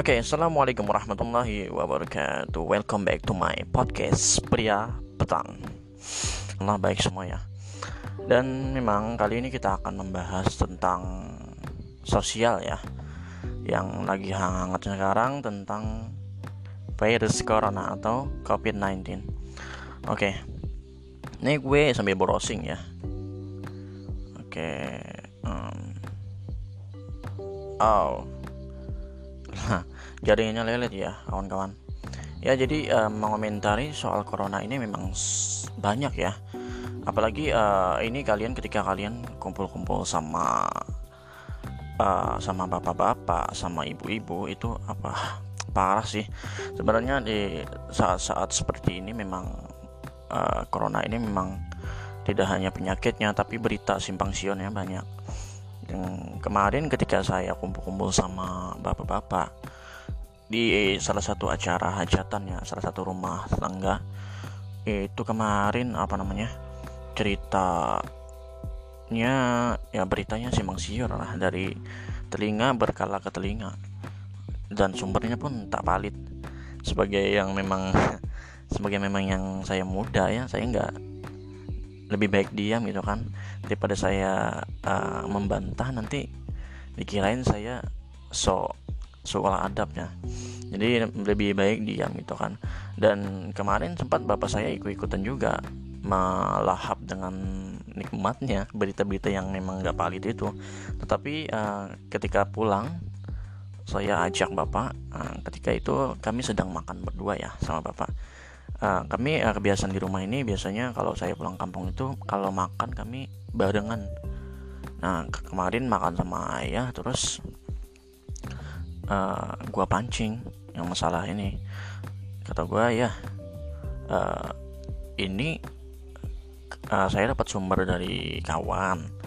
Oke, assalamualaikum warahmatullahi wabarakatuh. Welcome back to my podcast pria petang. Allah baik semua ya. Dan memang kali ini kita akan membahas tentang sosial ya, yang lagi hangat sekarang tentang virus corona atau COVID-19. Oke, ini gue sambil browsing ya. Oke, um, oh jaringannya lelet ya kawan-kawan. Ya jadi uh, mengomentari soal corona ini memang banyak ya. Apalagi uh, ini kalian ketika kalian kumpul-kumpul sama uh, sama bapak-bapak sama ibu-ibu itu apa parah sih. Sebenarnya di saat-saat seperti ini memang uh, corona ini memang tidak hanya penyakitnya tapi berita simpang siurnya banyak kemarin ketika saya kumpul-kumpul sama bapak-bapak di salah satu acara hajatan ya salah satu rumah tetangga itu kemarin apa namanya ceritanya ya beritanya simpang siur lah dari telinga berkala ke telinga. Dan sumbernya pun tak valid. Sebagai yang memang sebagai memang yang saya muda ya saya nggak lebih baik diam gitu kan. Daripada saya uh, membantah nanti dikirain saya so soal adabnya. Jadi lebih baik diam gitu kan. Dan kemarin sempat bapak saya ikut-ikutan juga melahap dengan nikmatnya berita-berita yang memang gak valid itu. Tetapi uh, ketika pulang saya ajak bapak uh, ketika itu kami sedang makan berdua ya sama bapak uh, kami uh, kebiasaan di rumah ini biasanya kalau saya pulang kampung itu kalau makan kami barengan. Nah kemarin makan sama ayah terus uh, gua pancing yang masalah ini. Kata gua ya uh, ini uh, saya dapat sumber dari kawan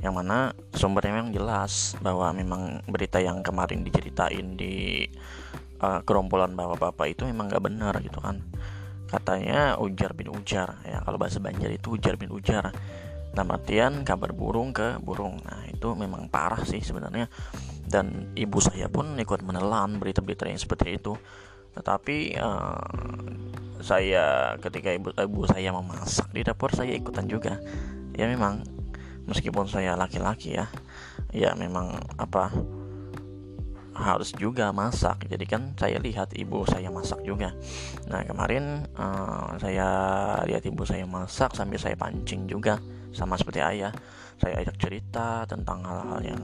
yang mana sumbernya memang jelas bahwa memang berita yang kemarin diceritain di uh, gerombolan bapak-bapak itu memang nggak benar gitu kan katanya ujar bin ujar. Ya kalau bahasa Banjar itu ujar bin ujar. Nah artian kabar burung ke burung. Nah itu memang parah sih sebenarnya. Dan ibu saya pun ikut menelan berita-berita yang seperti itu. Tetapi uh, saya ketika ibu ibu saya memasak di dapur saya ikutan juga. Ya memang meskipun saya laki-laki ya ya memang apa harus juga masak. Jadi kan saya lihat ibu saya masak juga. Nah kemarin uh, saya lihat ibu saya masak sambil saya pancing juga sama seperti ayah. Saya ajak cerita tentang hal-hal yang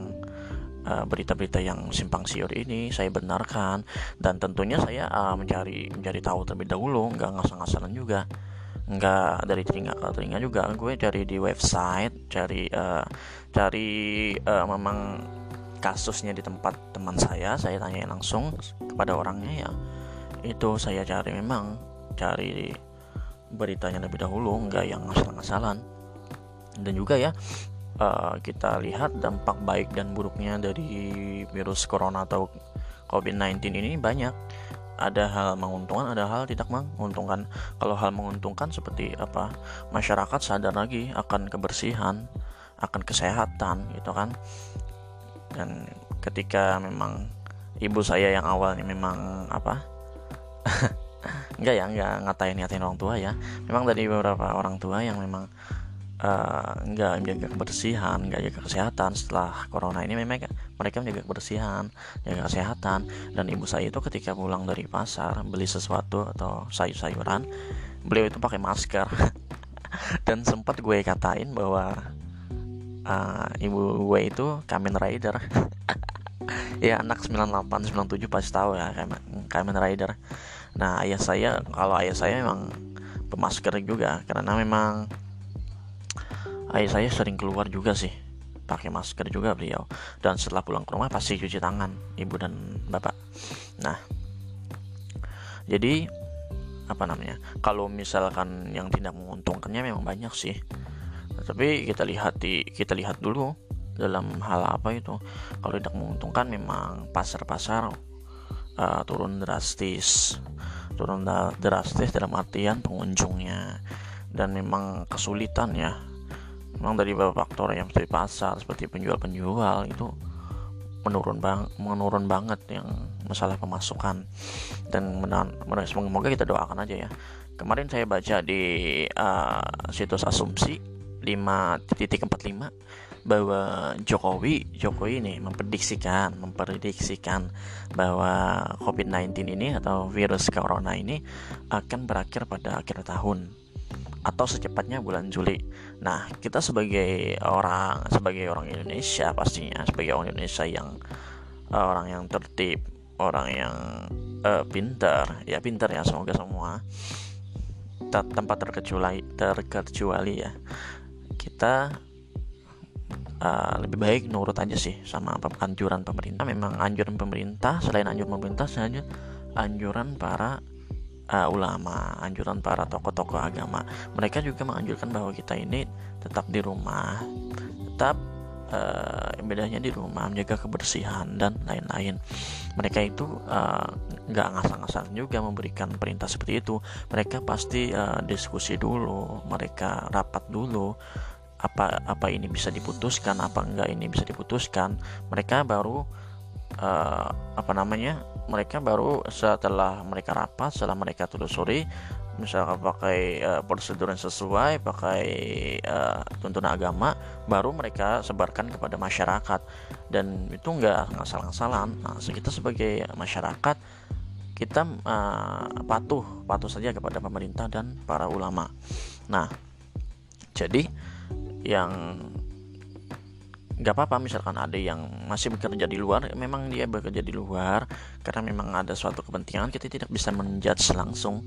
Eh, berita-berita yang simpang siur ini saya benarkan. Dan tentunya saya uh, mencari mencari tahu terlebih dahulu nggak ngasal-ngasalan juga. Nggak dari telinga ke telinga juga. Gue cari di website cari uh, cari uh, memang kasusnya di tempat teman saya saya tanya langsung kepada orangnya ya itu saya cari memang cari beritanya lebih dahulu nggak yang ngasal-ngasalan dan juga ya uh, kita lihat dampak baik dan buruknya dari virus corona atau COVID-19 ini banyak. Ada hal menguntungkan, ada hal tidak menguntungkan. Kalau hal menguntungkan seperti apa? Masyarakat sadar lagi akan kebersihan, akan kesehatan gitu kan. Dan ketika memang ibu saya yang awalnya memang apa? enggak ya, enggak ngatain ngatain orang tua ya. Memang dari beberapa orang tua yang memang uh, nggak menjaga kebersihan, nggak jaga kesehatan setelah corona ini memang mereka menjaga kebersihan, jaga kesehatan dan ibu saya itu ketika pulang dari pasar beli sesuatu atau sayur-sayuran, beliau itu pakai masker dan sempat gue katain bahwa uh, ibu gue itu Kamen Rider. Ya anak 98 97 pasti tahu ya Kamen Rider. Nah ayah saya kalau ayah saya memang pemasker juga karena memang ayah saya sering keluar juga sih pakai masker juga beliau. Dan setelah pulang ke rumah pasti cuci tangan ibu dan bapak. Nah jadi apa namanya kalau misalkan yang tidak menguntungkannya memang banyak sih tapi kita lihat di kita lihat dulu dalam hal apa itu. Kalau tidak menguntungkan memang pasar-pasar uh, turun drastis. Turun drastis dalam artian pengunjungnya. Dan memang kesulitan ya. Memang dari beberapa faktor yang seperti pasar seperti penjual-penjual itu menurun bang menurun banget yang masalah pemasukan. Dan semoga kita doakan aja ya. Kemarin saya baca di uh, situs asumsi 5.45 bahwa Jokowi Jokowi ini memprediksikan memprediksikan bahwa COVID-19 ini atau virus corona ini akan berakhir pada akhir tahun atau secepatnya bulan Juli. Nah, kita sebagai orang sebagai orang Indonesia pastinya sebagai orang Indonesia yang uh, orang yang tertib, orang yang uh, pintar, ya pintar ya semoga semua tanpa terkecuali terkecuali ya kita uh, lebih baik nurut aja sih sama anjuran pemerintah memang anjuran pemerintah selain anjuran pemerintah saja anjuran para uh, ulama, anjuran para tokoh-tokoh agama. Mereka juga menganjurkan bahwa kita ini tetap di rumah, tetap uh, bedanya di rumah menjaga kebersihan dan lain-lain. Mereka itu nggak uh, ngasal-ngasal juga memberikan perintah seperti itu. Mereka pasti uh, diskusi dulu, mereka rapat dulu apa apa ini bisa diputuskan apa enggak ini bisa diputuskan. Mereka baru uh, apa namanya mereka baru setelah mereka rapat setelah mereka telusuri misalkan pakai uh, prosedur yang sesuai pakai uh, tuntunan agama baru mereka sebarkan kepada masyarakat. Dan itu enggak ngasal-ngasalan nah kita sebagai masyarakat kita uh, patuh patuh saja kepada pemerintah dan para ulama. Nah jadi yang nggak apa-apa misalkan ada yang masih bekerja di luar memang dia bekerja di luar karena memang ada suatu kepentingan kita tidak bisa menjudge langsung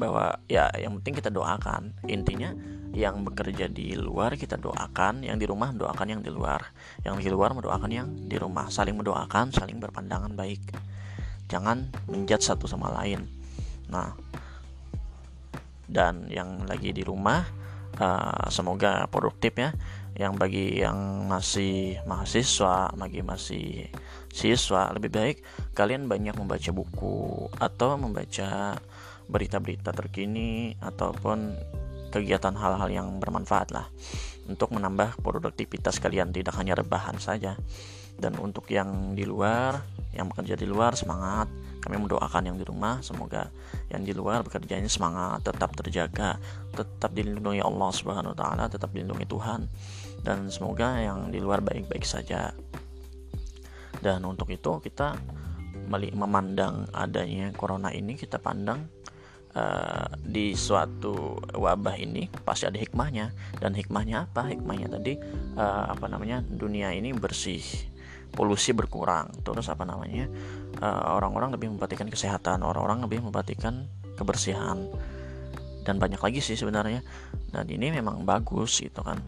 bahwa ya yang penting kita doakan. Intinya yang bekerja di luar kita doakan yang di rumah doakan yang di luar yang di luar mendoakan yang di rumah. Saling mendoakan saling berpandangan baik. Jangan menjudge satu sama lain. Nah dan yang lagi di rumah uh, semoga produktif ya. Yang bagi yang masih mahasiswa, bagi masih siswa, lebih baik kalian banyak membaca buku atau membaca berita-berita terkini ataupun kegiatan hal-hal yang bermanfaat lah untuk menambah produktivitas kalian tidak hanya rebahan saja dan untuk yang di luar yang bekerja di luar semangat. Kami mendoakan yang di rumah semoga yang di luar bekerjanya semangat tetap terjaga tetap dilindungi Allah Subhanahu wa taala tetap dilindungi Tuhan. Dan semoga yang di luar baik-baik saja. Dan untuk itu kita memandang adanya corona ini kita pandang uh, di suatu wabah ini pasti ada hikmahnya. Dan hikmahnya apa? Hikmahnya tadi uh, apa namanya? Dunia ini bersih polusi berkurang. Terus apa namanya? Eh, orang-orang uh, lebih memperhatikan kesehatan orang-orang lebih memperhatikan kebersihan. Dan banyak lagi sih sebenarnya. Dan ini memang bagus gitu kan.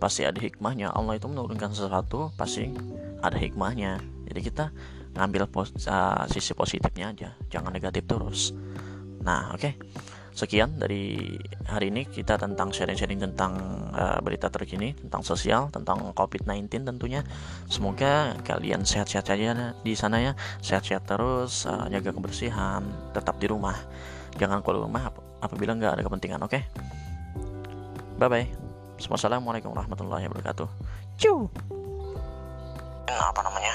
Pasti ada hikmahnya. Allah itu menurunkan sesuatu pasti ada hikmahnya. Jadi kita ngambil pos uh, sisi positifnya aja. Jangan negatif terus. Nah oke. okay sekian dari hari ini kita tentang sharing-sharing tentang uh, berita terkini tentang sosial tentang COVID-19 tentunya. Semoga kalian sehat-sehat saja di sana ya. Sehat-sehat terus uh, jaga kebersihan tetap di rumah. Jangan keluar rumah ap apabila nggak ada kepentingan oke? Okay? bye bye Assalamualaikum warahmatullahi wabarakatuh. Ciu. apa namanya